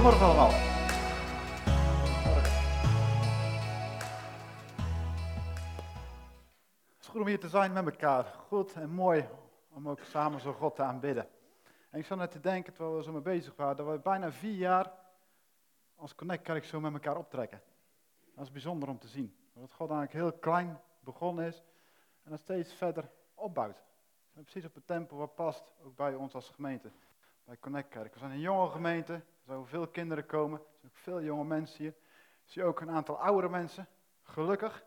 Goedemorgen allemaal. Het is goed om hier te zijn met elkaar. Goed en mooi om ook samen zo God te aanbidden. En ik zat net te denken, terwijl we zo mee bezig waren, dat we bijna vier jaar als Connect Kerk zo met elkaar optrekken. Dat is bijzonder om te zien. Dat God eigenlijk heel klein begonnen is en dat steeds verder opbouwt. Precies op het tempo wat past, ook bij ons als gemeente, bij Connect Kerk. We zijn een jonge gemeente, zijn veel kinderen komen, er ook veel jonge mensen hier. Zie ook een aantal oudere mensen, gelukkig,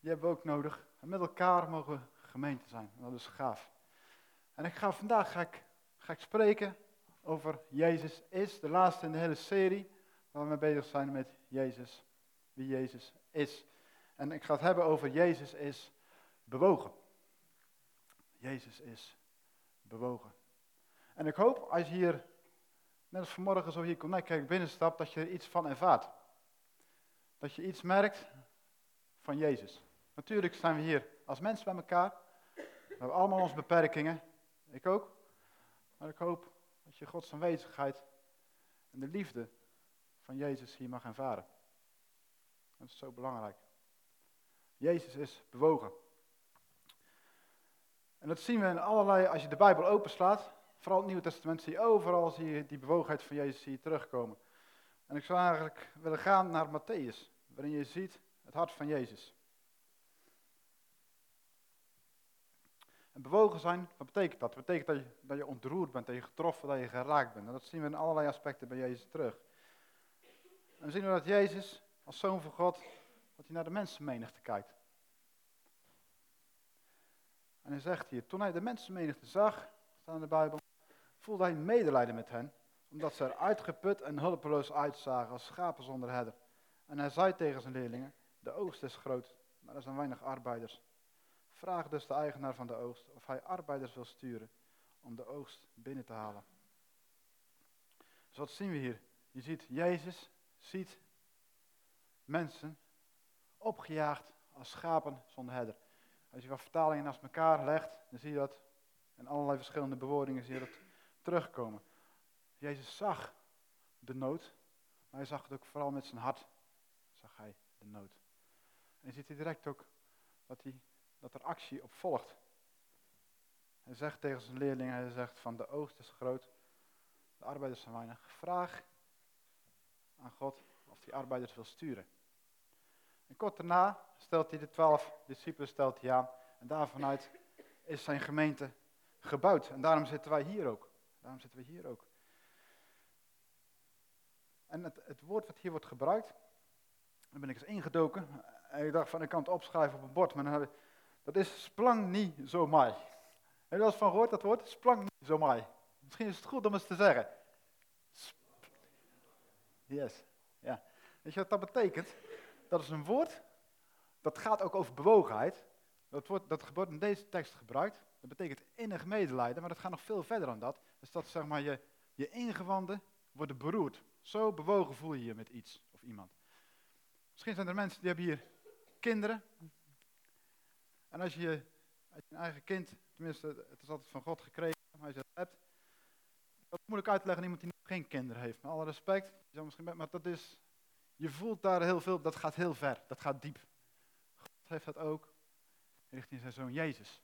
die hebben we ook nodig. En met elkaar mogen we gemeente zijn, dat is gaaf. En ik ga vandaag ga ik, ga ik spreken over Jezus is, de laatste in de hele serie, waar we mee bezig zijn met Jezus, wie Jezus is. En ik ga het hebben over Jezus is bewogen. Jezus is bewogen. En ik hoop als je hier, net als vanmorgen zo hier Connect Kerk binnenstapt, dat je er iets van ervaart. Dat je iets merkt van Jezus. Natuurlijk zijn we hier als mensen bij elkaar. We hebben allemaal onze beperkingen. Ik ook. Maar ik hoop dat je Gods aanwezigheid en de liefde van Jezus hier mag ervaren. Dat is zo belangrijk. Jezus is bewogen. En dat zien we in allerlei, als je de Bijbel openslaat, vooral het Nieuwe Testament, zie je overal zie je die bewogenheid van Jezus zie terugkomen. En ik zou eigenlijk willen gaan naar Matthäus, waarin je ziet het hart van Jezus. En bewogen zijn, wat betekent dat? Dat betekent dat je, dat je ontroerd bent, dat je getroffen, dat je geraakt bent. En dat zien we in allerlei aspecten bij Jezus terug. En we zien dat Jezus, als zoon van God, dat hij naar de mensenmenigte kijkt. En hij zegt hier, toen hij de mensenmenigte zag, staat in de Bijbel, voelde hij medelijden met hen, omdat ze er uitgeput en hulpeloos uitzagen als schapen zonder herder. En hij zei tegen zijn leerlingen, de oogst is groot, maar er zijn weinig arbeiders. Vraag dus de eigenaar van de oogst of hij arbeiders wil sturen om de oogst binnen te halen. Dus wat zien we hier? Je ziet, Jezus ziet mensen opgejaagd als schapen zonder herder. Als je wat vertalingen naast elkaar legt, dan zie je dat in allerlei verschillende bewoordingen zie je dat terugkomen. Jezus zag de nood, maar hij zag het ook vooral met zijn hart, zag hij de nood. En ziet hier direct ook dat, hij, dat er actie op volgt. Hij zegt tegen zijn leerlingen, hij zegt van de oogst is groot, de arbeiders zijn weinig. Vraag aan God of hij arbeiders wil sturen. En kort daarna stelt hij de twaalf discipelen stelt hij. En daarvanuit is zijn gemeente gebouwd. En daarom zitten wij hier ook. Daarom zitten we hier ook. En het, het woord wat hier wordt gebruikt, daar ben ik eens ingedoken. En ik dacht van, ik kan het opschrijven op een bord, maar dan dat is splang niet zo mai. Heb je wel eens van gehoord, dat woord? Splang niet zo. Misschien is het goed om eens te zeggen. Yes, ja. Weet je wat dat betekent? Dat is een woord, dat gaat ook over bewogenheid. Dat, wordt, dat wordt in deze tekst gebruikt. Dat betekent innig medelijden, maar dat gaat nog veel verder dan dat. Dus dat zeg maar je, je ingewanden worden beroerd. Zo bewogen voel je je met iets of iemand. Misschien zijn er mensen die hebben hier kinderen. En als je, als je een eigen kind, tenminste het is altijd van God gekregen, maar als je dat hebt. Dat is moeilijk uit te leggen aan iemand die geen kinderen heeft. Met alle respect, maar dat is, je voelt daar heel veel, dat gaat heel ver, dat gaat diep. God heeft dat ook richting zijn zoon Jezus.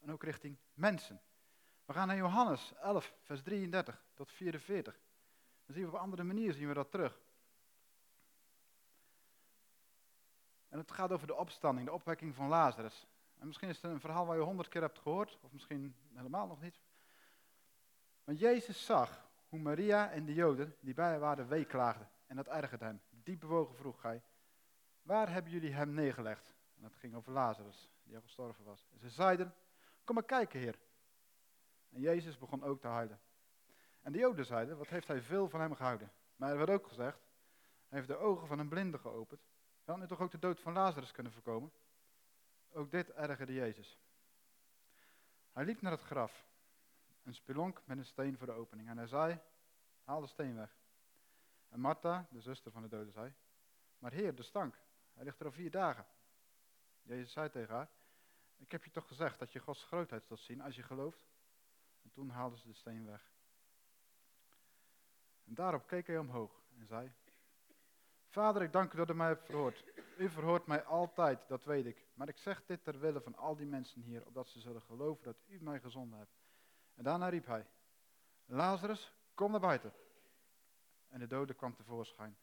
En ook richting mensen. We gaan naar Johannes 11, vers 33 tot 44. Dan zien we op een andere manier zien we dat terug. En het gaat over de opstanding, de opwekking van Lazarus. En misschien is het een verhaal waar je honderd keer hebt gehoord, of misschien helemaal nog niet. Want Jezus zag hoe Maria en de Joden die bij hem waren weeklaagden. En dat ergerde hem. Diep bewogen vroeg hij, waar hebben jullie hem neergelegd? En dat ging over Lazarus, die al gestorven was. En ze zeiden, kom maar kijken, heer. En Jezus begon ook te huilen. En de Joden zeiden, wat heeft hij veel van hem gehouden. Maar er werd ook gezegd, hij heeft de ogen van een blinde geopend. Hij had nu toch ook de dood van Lazarus kunnen voorkomen? Ook dit ergerde Jezus. Hij liep naar het graf, een spelonk met een steen voor de opening. En hij zei, haal de steen weg. En Martha, de zuster van de dode, zei, maar heer, de stank, hij ligt er al vier dagen. Jezus zei tegen haar, ik heb je toch gezegd dat je Gods grootheid zult zien als je gelooft? En toen haalden ze de steen weg. En daarop keek hij omhoog en zei, Vader, ik dank u dat u mij hebt verhoord. U verhoort mij altijd, dat weet ik. Maar ik zeg dit ter wille van al die mensen hier, opdat ze zullen geloven dat u mij gezonden hebt. En daarna riep hij, Lazarus, kom naar buiten. En de dode kwam tevoorschijn.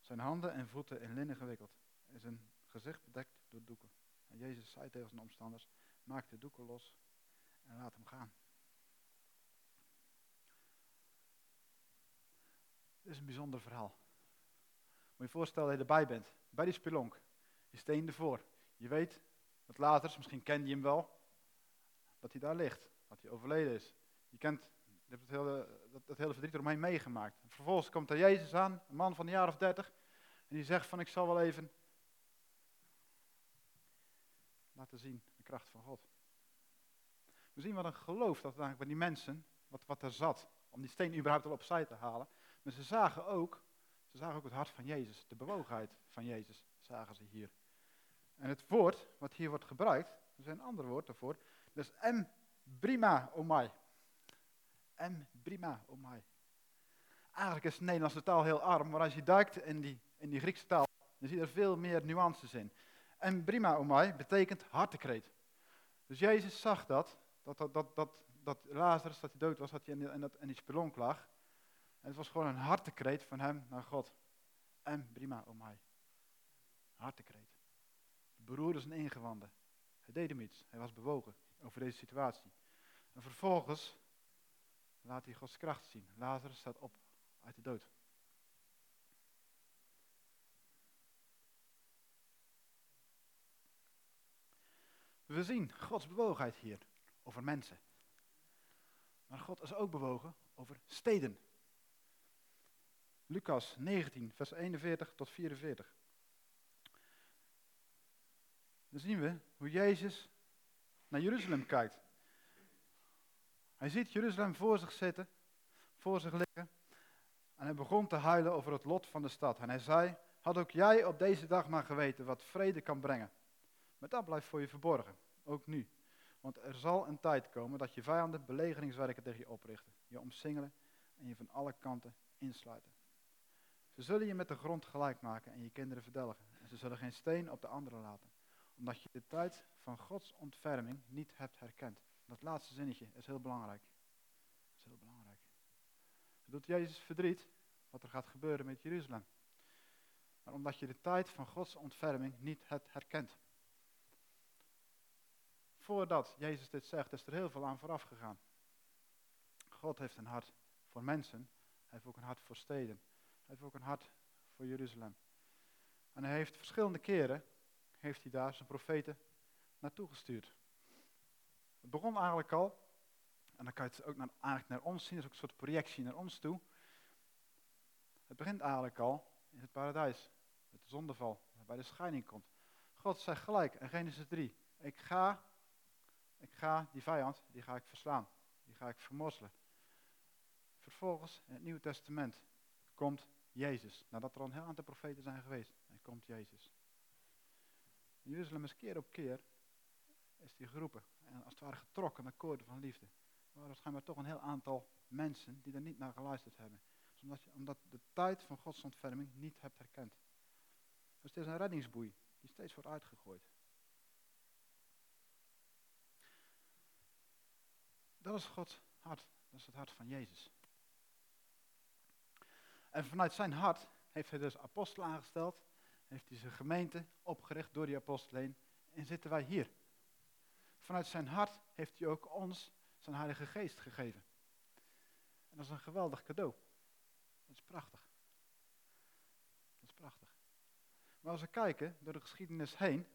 Zijn handen en voeten in linnen gewikkeld en zijn gezicht bedekt door doeken. En Jezus zei tegen zijn omstanders, maak de doeken los en laat hem gaan. Dit is een bijzonder verhaal. Moet je voorstellen dat je erbij bent, bij die spelonk. Je steen ervoor. Je weet dat later, misschien kende je hem wel, dat hij daar ligt, dat hij overleden is. Je kent je hebt het hele, dat, hele verdriet eromheen meegemaakt. vervolgens komt er Jezus aan, een man van een jaar of dertig, en die zegt van ik zal wel even laten zien de kracht van God. We zien wat een geloof dat eigenlijk bij die mensen, wat, wat er zat, om die steen überhaupt al opzij te halen. Maar ze zagen ook, ze zagen ook het hart van Jezus, de bewogenheid van Jezus, zagen ze hier. En het woord wat hier wordt gebruikt, er is een ander woord daarvoor, dat is em brima omai. Em brima omai. Eigenlijk is de Nederlandse taal heel arm, maar als je duikt in die, in die Griekse taal, dan zie je er veel meer nuances in. En prima omai betekent hartekreet. Dus Jezus zag dat, dat, dat, dat, dat, Lazarus, dat hij dood was, dat hij in, die, dat, spelonk lag. En het was gewoon een hartekreet van hem naar God. En prima omai. Hartekreet. Beroerde zijn ingewanden. Hij deed hem iets. Hij was bewogen over deze situatie. En vervolgens laat hij Gods kracht zien. Lazarus staat op uit de dood. We zien Gods bewogenheid hier over mensen. Maar God is ook bewogen over steden. Lucas 19, vers 41 tot 44. Dan zien we hoe Jezus naar Jeruzalem kijkt. Hij ziet Jeruzalem voor zich zitten, voor zich liggen. En hij begon te huilen over het lot van de stad. En hij zei, had ook jij op deze dag maar geweten wat vrede kan brengen. Maar dat blijft voor je verborgen, ook nu. Want er zal een tijd komen dat je vijanden belegeringswerken tegen je oprichten, je omsingelen en je van alle kanten insluiten. Ze zullen je met de grond gelijk maken en je kinderen verdelgen. En ze zullen geen steen op de andere laten, omdat je de tijd van Gods ontferming niet hebt herkend. Dat laatste zinnetje is heel belangrijk. is heel belangrijk. Doet Jezus verdriet wat er gaat gebeuren met Jeruzalem. Maar omdat je de tijd van Gods ontferming niet hebt herkend. Voordat Jezus dit zegt, is er heel veel aan vooraf gegaan. God heeft een hart voor mensen. Hij heeft ook een hart voor steden. Hij heeft ook een hart voor Jeruzalem. En hij heeft verschillende keren, heeft hij daar zijn profeten naartoe gestuurd. Het begon eigenlijk al, en dan kan je het ook naar, eigenlijk naar ons zien, dat is ook een soort projectie naar ons toe. Het begint eigenlijk al in het paradijs, de zondeval, waarbij de scheiding komt. God zegt gelijk in Genesis 3, ik ga, ik ga die vijand, die ga ik verslaan, die ga ik vermorzelen. Vervolgens, in het Nieuwe Testament, komt Jezus. Nadat er al een heel aantal profeten zijn geweest, dan komt Jezus. Jeruzalem is keer op keer is die geroepen. En als het ware getrokken met koorden van liefde. Maar er schijnbaar toch een heel aantal mensen die er niet naar geluisterd hebben. Dus omdat, je, omdat de tijd van Gods ontferming niet hebt herkend. Dus het is een reddingsboei die steeds wordt uitgegooid. Dat is Gods hart. Dat is het hart van Jezus. En vanuit zijn hart heeft hij dus apostelen aangesteld. Heeft hij zijn gemeente opgericht door die apostelen En zitten wij hier vanuit zijn hart heeft hij ook ons zijn Heilige Geest gegeven. En dat is een geweldig cadeau. Dat is prachtig. Dat is prachtig. Maar als we kijken door de geschiedenis heen,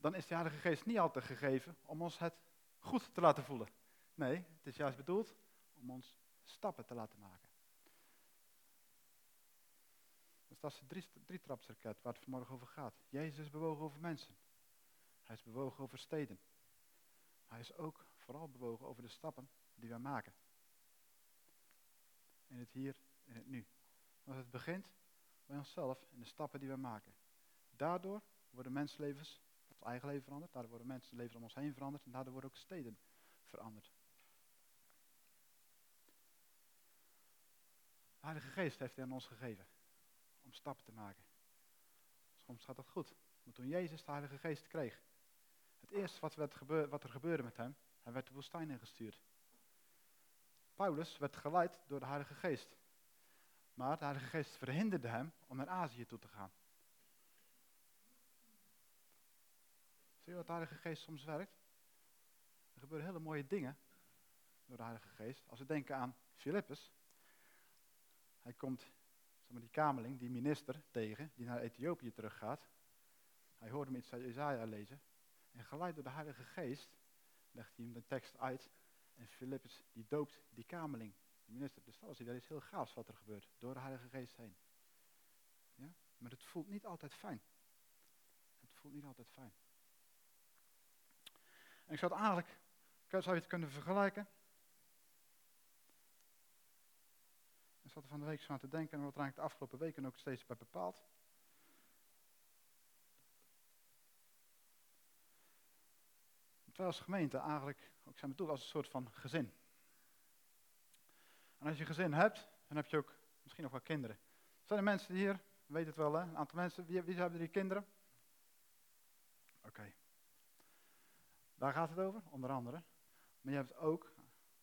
dan is de Heilige Geest niet altijd gegeven om ons het goed te laten voelen. Nee, het is juist bedoeld om ons stappen te laten maken. Dus dat is de drie, drietrapsraket waar het vanmorgen over gaat. Jezus is bewogen over mensen. Hij is bewogen over steden. Hij is ook vooral bewogen over de stappen die wij maken. In het hier, in het nu. Want het begint bij onszelf in de stappen die wij maken. Daardoor worden mensenlevens, ons eigen leven veranderd, daardoor worden mensen leven om ons heen veranderd en daardoor worden ook steden veranderd. De Heilige Geest heeft hij aan ons gegeven om stappen te maken. Soms gaat dat goed. Maar toen Jezus de Heilige Geest kreeg, het eerste wat, werd wat er gebeurde met hem, hij werd de woestijn ingestuurd. Paulus werd geleid door de Heilige Geest. Maar de Heilige Geest verhinderde hem om naar Azië toe te gaan. Zie je wat de Heilige Geest soms werkt? Er gebeuren hele mooie dingen door de Heilige Geest. Als we denken aan Filippus. Hij komt, zeg die kameling, die minister tegen, die naar Ethiopië teruggaat. Hij hoorde hem iets uit Isaiah lezen. En geleid door de Heilige Geest legt hij hem de tekst uit. En Filippus die doopt die kameling, die minister. Dus dat is iets heel gaafs wat er gebeurt, door de Heilige Geest heen. Ja? Maar het voelt niet altijd fijn. Het voelt niet altijd fijn. En ik zou het eigenlijk, zou je het kunnen vergelijken? Ik zat er van de week zo aan te denken en wat er eigenlijk de afgelopen weken ook steeds bij bepaald. Terwijl als gemeente eigenlijk ook zijn bedoeld als een soort van gezin. En als je gezin hebt, dan heb je ook misschien nog wel kinderen. Zijn er mensen hier, weet het wel hè, een aantal mensen, wie, wie hebben die kinderen? Oké. Daar gaat het over, onder andere. Maar je hebt ook,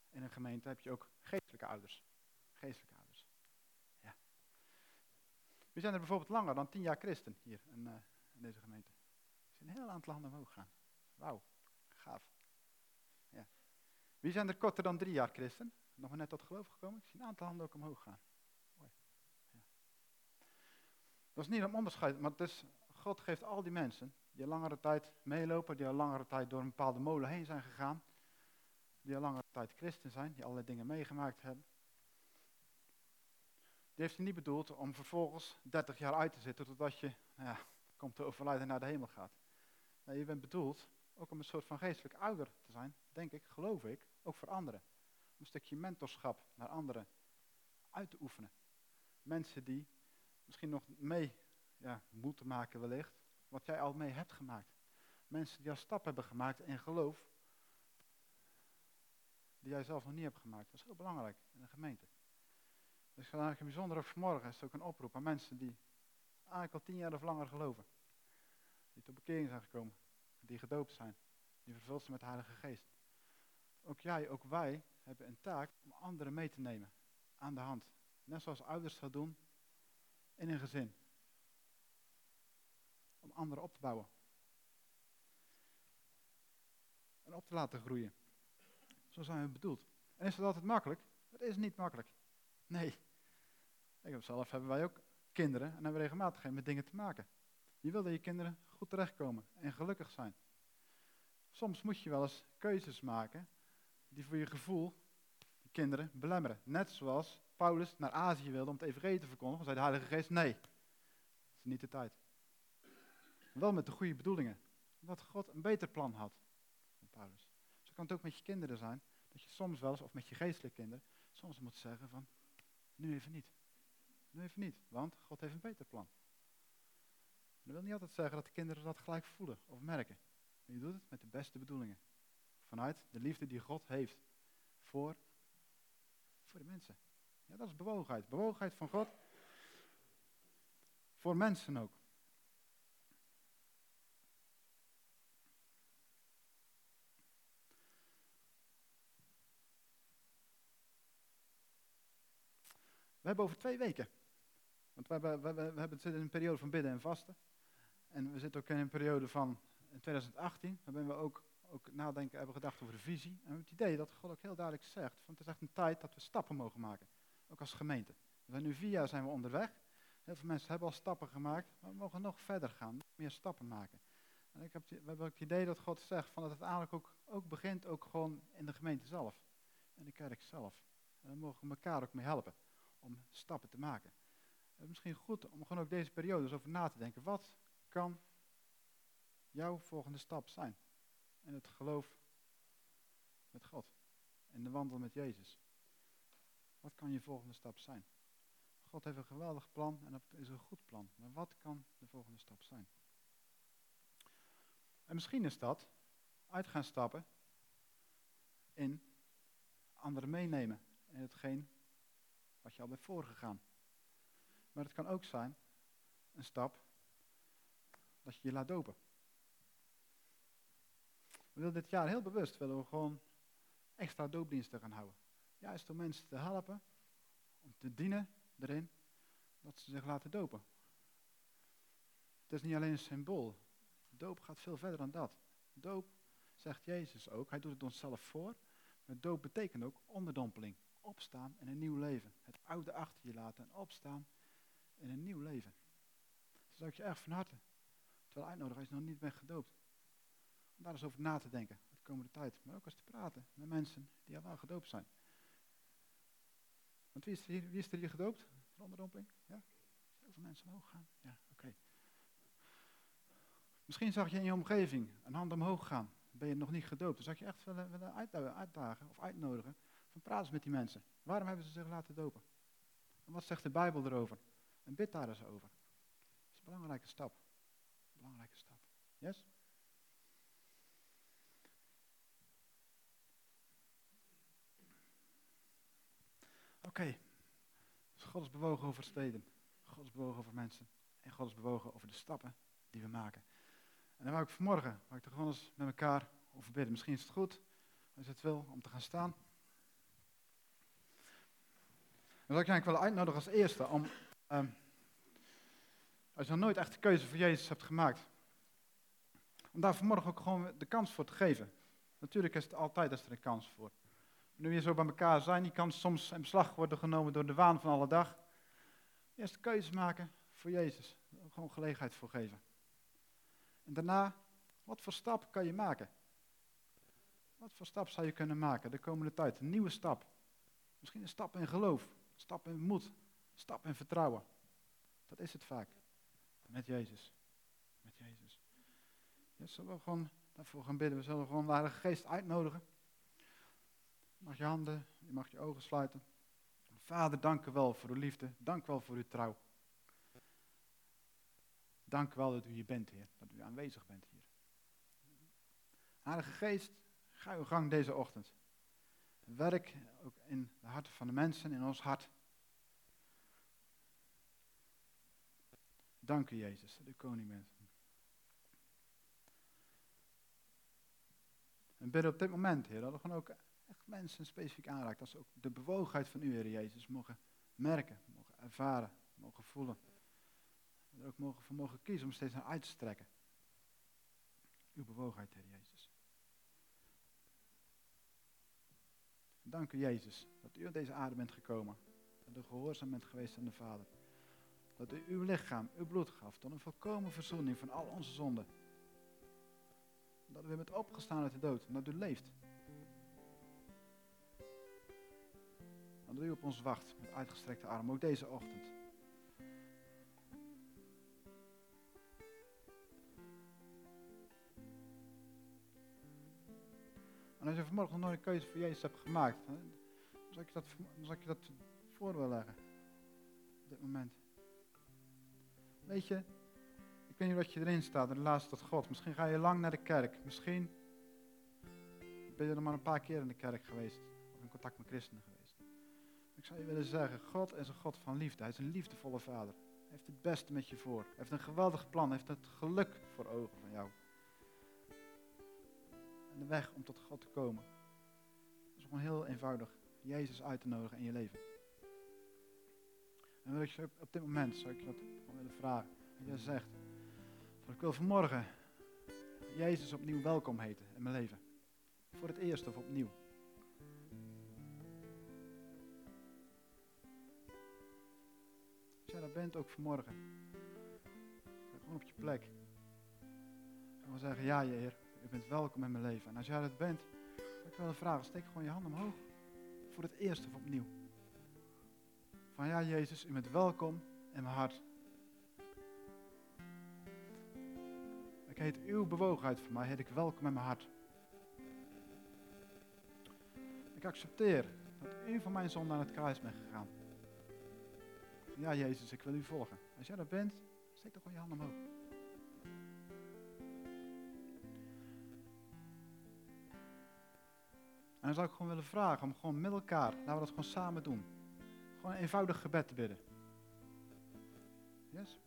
in een gemeente heb je ook geestelijke ouders. Geestelijke ouders. Ja. Zijn er bijvoorbeeld langer dan tien jaar christen hier in, uh, in deze gemeente. Er zijn een heel aantal handen omhoog gaan. Wauw, gaaf. Ja. Wie zijn er korter dan drie jaar christen? Nog maar net tot geloof gekomen? Ik zie een aantal handen ook omhoog gaan. Ja. Dat is niet een onderscheid, maar het is, God geeft al die mensen die langere tijd meelopen, die al langere tijd door een bepaalde molen heen zijn gegaan, die al langere tijd christen zijn, die allerlei dingen meegemaakt hebben. Die heeft hij niet bedoeld om vervolgens 30 jaar uit te zitten totdat je nou ja, komt te overlijden en naar de hemel gaat. Je bent bedoeld ook om een soort van geestelijk ouder te zijn, denk ik, geloof ik, ook voor anderen. Om een stukje mentorschap naar anderen uit te oefenen. Mensen die misschien nog mee ja, moeten maken wellicht, wat jij al mee hebt gemaakt. Mensen die al stap hebben gemaakt in geloof, die jij zelf nog niet hebt gemaakt. Dat is heel belangrijk in een gemeente. Dus eigenlijk een bijzonder vanmorgen is ook een oproep aan mensen die eigenlijk al tien jaar of langer geloven. Die tot bekering zijn gekomen, die gedoopt zijn, die vervuld zijn met de Heilige Geest. Ook jij, ook wij hebben een taak om anderen mee te nemen aan de hand. Net zoals ouders dat doen in een gezin om anderen op te bouwen. En op te laten groeien. Zo zijn we bedoeld. En is dat altijd makkelijk? Het is niet makkelijk. Nee. Ik heb zelf hebben wij ook kinderen en hebben we regelmatig met dingen te maken. Je wil dat je kinderen goed terechtkomen en gelukkig zijn. Soms moet je wel eens keuzes maken die voor je gevoel de kinderen belemmeren. Net zoals Paulus naar Azië wilde om het evangelie te verkondigen, zei de Heilige Geest, nee, dat is niet de tijd. Wel met de goede bedoelingen. Omdat God een beter plan had. Paulus. Zo kan het ook met je kinderen zijn. Dat je soms wel eens, of met je geestelijke kinderen, soms moet zeggen van, nu even niet. Nu even niet, want God heeft een beter plan. Dat wil niet altijd zeggen dat de kinderen dat gelijk voelen of merken. Maar je doet het met de beste bedoelingen. Vanuit de liefde die God heeft voor, voor de mensen. Ja, dat is bewogenheid. Bewogenheid van God voor mensen ook. We hebben over twee weken. Want we, hebben, we, we, hebben zitten in een periode van bidden en vasten. En we zitten ook in een periode van in 2018, waarin we ook, ook nadenken, hebben gedacht over de visie. En we hebben het idee dat God ook heel duidelijk zegt, van het is echt een tijd dat we stappen mogen maken. Ook als gemeente. We zijn nu vier jaar zijn we onderweg. Heel veel mensen hebben al stappen gemaakt, maar we mogen nog verder gaan, meer stappen maken. En ik heb, we hebben ook het idee dat God zegt van dat het eigenlijk ook, ook begint ook gewoon in de gemeente zelf. In de kerk zelf. En daar mogen elkaar ook mee helpen om stappen te maken. Het is misschien goed om gewoon ook deze periode over na te denken. Wat kan jouw volgende stap zijn? In het geloof met God. In de wandel met Jezus. Wat kan je volgende stap zijn? God heeft een geweldig plan en dat is een goed plan. Maar wat kan de volgende stap zijn? En misschien is dat uit gaan stappen in anderen meenemen in hetgeen wat je al bent voorgegaan. Maar het kan ook zijn, een stap, dat je je laat dopen. We willen dit jaar heel bewust, willen we gewoon extra doopdiensten gaan houden. Juist om mensen te helpen, om te dienen erin, dat ze zich laten dopen. Het is niet alleen een symbool. Doop gaat veel verder dan dat. Doop, zegt Jezus ook, hij doet het onszelf voor. Maar doop betekent ook onderdompeling. Opstaan in een nieuw leven. Het oude achter je laten en opstaan in een nieuw leven. Dus zou ik je erg van harte terwijl uitnodigen als je nog niet bent gedoopt. Om daar eens over na te denken de komende tijd. Maar ook eens te praten met mensen die al wel gedoopt zijn. Want wie is er hier, wie is er hier gedoopt? Onderdompeling? Ja? Veel mensen omhoog gaan. Ja, oké. Misschien zag je in je omgeving een hand omhoog gaan. Ben je nog niet gedoopt? Dan zou ik je echt willen, willen uitdagen of uitnodigen. Van praat eens met die mensen. Waarom hebben ze zich laten dopen? En wat zegt de Bijbel erover? En bid daar eens over. Dat is een belangrijke stap. Belangrijke stap. Yes? Oké. Dus God is bewogen over steden. God is bewogen over mensen. En God is bewogen over de stappen die we maken. En dan wou ik vanmorgen, wou ik er gewoon eens met elkaar over bidden. Misschien is het goed, als je het wil, om te gaan staan. Dan zou ik je eigenlijk wel uitnodigen als eerste om, um, als je nog nooit echt de keuze voor Jezus hebt gemaakt, om daar vanmorgen ook gewoon de kans voor te geven. Natuurlijk is het altijd is er een kans voor. Nu we zo bij elkaar zijn, die kan soms in beslag worden genomen door de waan van alle dag. Eerst keuze maken voor Jezus. Gewoon gelegenheid voor geven. En daarna, wat voor stap kan je maken? Wat voor stap zou je kunnen maken de komende tijd? Een nieuwe stap. Misschien een stap in geloof, stap in moed, stap in vertrouwen. Dat is het vaak. Met Jezus. Met Jezus. Ja, zullen we gewoon daarvoor gaan bidden? We zullen gewoon de Heilige Geest uitnodigen. Mag je handen, je mag je ogen sluiten. Vader, dank u wel voor uw liefde. Dank u wel voor uw trouw. Dank u wel dat u hier bent, Heer. Dat u aanwezig bent hier. Heilige Geest, ga uw gang deze ochtend. Werk ook in de harten van de mensen, in ons hart. Dank u, Jezus, u koning bent. En bidden op dit moment, Heer, dat we gewoon ook echt mensen specifiek aanraakt. Dat ze ook de bewogenheid van u, Heer Jezus, mogen merken, mogen ervaren, mogen voelen. En er ook mogen, voor mogen kiezen om steeds naar uit te strekken. Uw bewogenheid, Heer Jezus. Dank u, Jezus, dat u op deze aarde bent gekomen. Dat u gehoorzaam bent geweest aan de Vader. Dat u uw lichaam, uw bloed gaf tot een volkomen verzoening van al onze zonden. Dat u bent opgestaan uit de dood en dat u leeft. Dat u op ons wacht met uitgestrekte armen, ook deze ochtend. En als je vanmorgen nog nooit een keuze voor Jezus hebt gemaakt, dan zal ik je dat, dan zal ik je dat voor willen leggen. Op dit moment. Weet je, ik weet niet wat je erin staat, de laatste tot God. Misschien ga je lang naar de kerk. Misschien ben je er maar een paar keer in de kerk geweest. Of in contact met christenen geweest. Ik zou je willen zeggen, God is een God van liefde. Hij is een liefdevolle vader. Hij heeft het beste met je voor. Hij heeft een geweldig plan. Hij heeft het geluk voor ogen van jou weg om tot God te komen. Dat is gewoon heel eenvoudig. Jezus uit te nodigen in je leven. En wil ik je op dit moment, zou ik je dat willen vragen. Dat jij zegt, ik wil vanmorgen Jezus opnieuw welkom heten in mijn leven. Voor het eerst of opnieuw. Als jij dat bent ook vanmorgen. Gewoon op je plek. Gewoon zeggen, ja Heer, u bent welkom in mijn leven. En als jij dat bent, wil ik wel een vraag. Steek gewoon je hand omhoog. Voor het eerst of opnieuw. Van ja, Jezus, u bent welkom in mijn hart. Ik heet uw bewogenheid voor mij, heet ik welkom in mijn hart. Ik accepteer dat u van mijn zonde aan het kruis bent gegaan. Ja, Jezus, ik wil u volgen. Als jij dat bent, steek toch gewoon je hand omhoog. Dan zou ik gewoon willen vragen om gewoon met elkaar, laten we dat gewoon samen doen. Gewoon een eenvoudig gebed te bidden. Yes?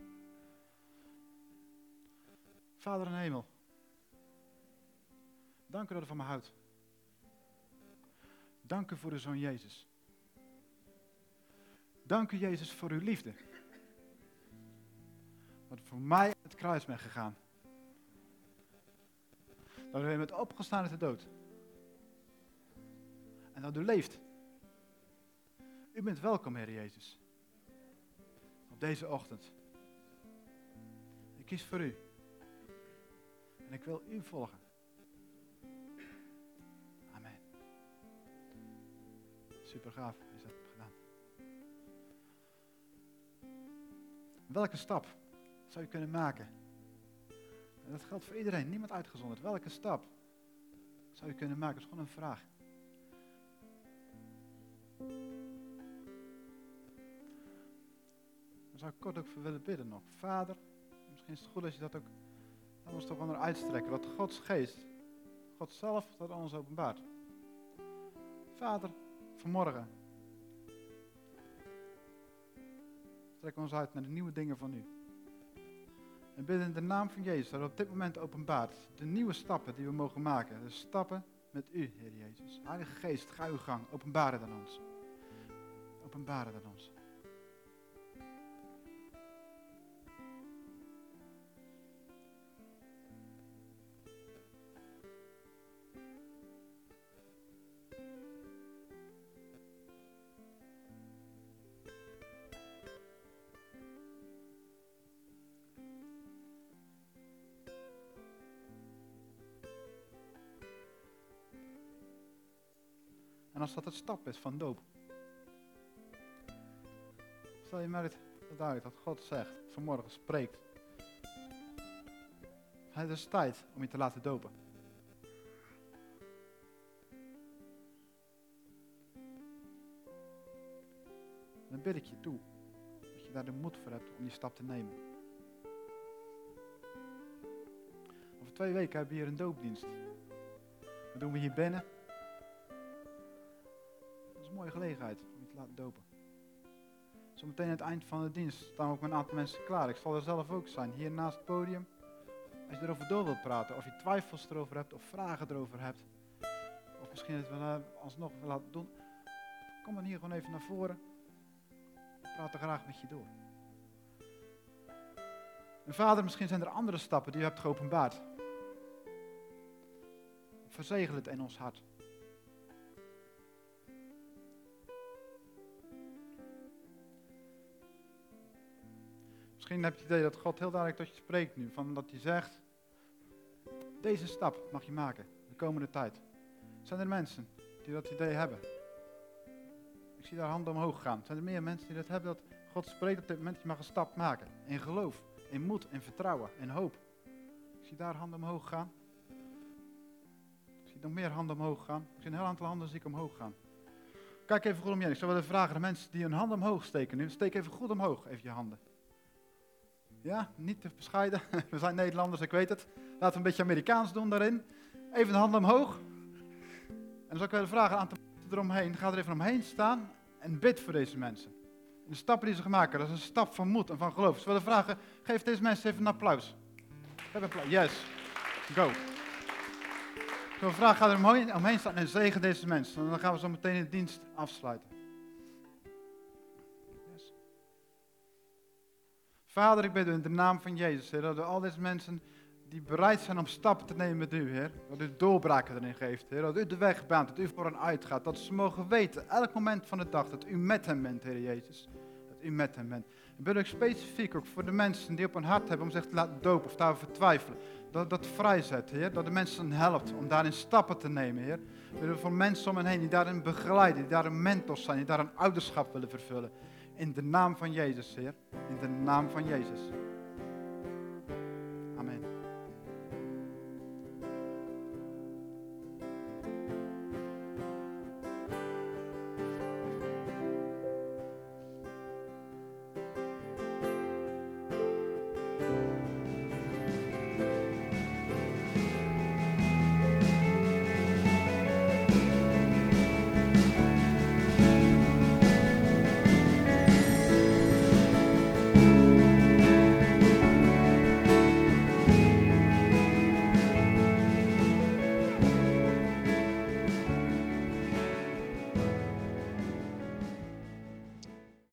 Vader in hemel. Dank u dat u van me houdt. Dank u voor uw zoon Jezus. Dank u Jezus voor uw liefde. Dat u voor mij het kruis bent gegaan. Dat u bent opgestaan uit de dood. En dat u leeft. U bent welkom, Heer Jezus. Op deze ochtend. Ik kies voor u. En ik wil u volgen. Amen. Super gaaf is dat gedaan. Welke stap zou je kunnen maken? En dat geldt voor iedereen, niemand uitgezonderd. Welke stap zou je kunnen maken? Dat is gewoon een vraag. Daar zou ik kort ook voor willen bidden nog. Vader, misschien is het goed als je dat ook aan ons toch onder uitstrekken. Dat Gods geest, God zelf, dat ons openbaart. Vader, vanmorgen. We ons uit naar de nieuwe dingen van u. En bidden in de naam van Jezus, dat op dit moment openbaart. De nieuwe stappen die we mogen maken. De stappen met u, Heer Jezus. Heilige Geest, ga uw gang. Openbaar het aan ons. Openbaar het aan ons. Dat het stap is van doop. Stel je maar het duidelijk dat God zegt, vanmorgen spreekt. Het is tijd om je te laten dopen. Dan bid ik je toe dat je daar de moed voor hebt om die stap te nemen. Over twee weken hebben we hier een doopdienst. Dat doen we hier binnen. Gelegenheid om je te laten dopen. Zometeen aan het eind van de dienst staan ook een aantal mensen klaar. Ik zal er zelf ook zijn, hier naast het podium. Als je erover door wilt praten, of je twijfels erover hebt, of vragen erover hebt. Of misschien het wel uh, alsnog wil laten doen. Kom dan hier gewoon even naar voren. Ik praat er graag met je door. En vader, misschien zijn er andere stappen die u hebt geopenbaard. Verzegel het in ons hart. Misschien heb je het idee dat God heel duidelijk tot je spreekt nu. Van dat hij zegt, deze stap mag je maken de komende tijd. Zijn er mensen die dat idee hebben? Ik zie daar handen omhoog gaan. Zijn er meer mensen die dat hebben dat God spreekt op dit moment, je mag een stap maken. In geloof, in moed, in vertrouwen, in hoop. Ik zie daar handen omhoog gaan. Ik zie nog meer handen omhoog gaan. Ik zie een heel aantal handen zie ik omhoog gaan. Kijk even goed om je heen. Ik zou willen vragen, de mensen die hun handen omhoog steken nu, steek even goed omhoog, even je handen. Ja, niet te bescheiden. We zijn Nederlanders, ik weet het. Laten we een beetje Amerikaans doen daarin. Even de handen omhoog. En dan zou ik willen vragen aan de mensen eromheen. Ga er even omheen staan en bid voor deze mensen. En de stappen die ze gemaakt hebben, dat is een stap van moed en van geloof. Dus we willen vragen, geef deze mensen even een applaus. Geef applaus. Yes. Go. Ik wil vragen, ga er omheen, omheen staan en zegen deze mensen. En dan gaan we zo meteen de dienst afsluiten. Vader, ik bid u in de naam van Jezus, Heer, dat u al deze mensen die bereid zijn om stappen te nemen met u, Heer, dat u doorbraken erin geeft, Heer, dat u de weg baant, dat u voor hen uitgaat, dat ze mogen weten, elk moment van de dag, dat u met hen bent, Heer Jezus. Dat u met hen bent. Ik bid ook specifiek ook voor de mensen die op hun hart hebben om zich te laten dopen of daarover twijfelen. Dat dat vrijzet, Heer. Dat de mensen helpt om daarin stappen te nemen, Heer. We voor mensen om hen heen die daarin begeleiden, die daarin mentors zijn, die daar een ouderschap willen vervullen. In de naam van Jezus, Heer. In de naam van Jezus.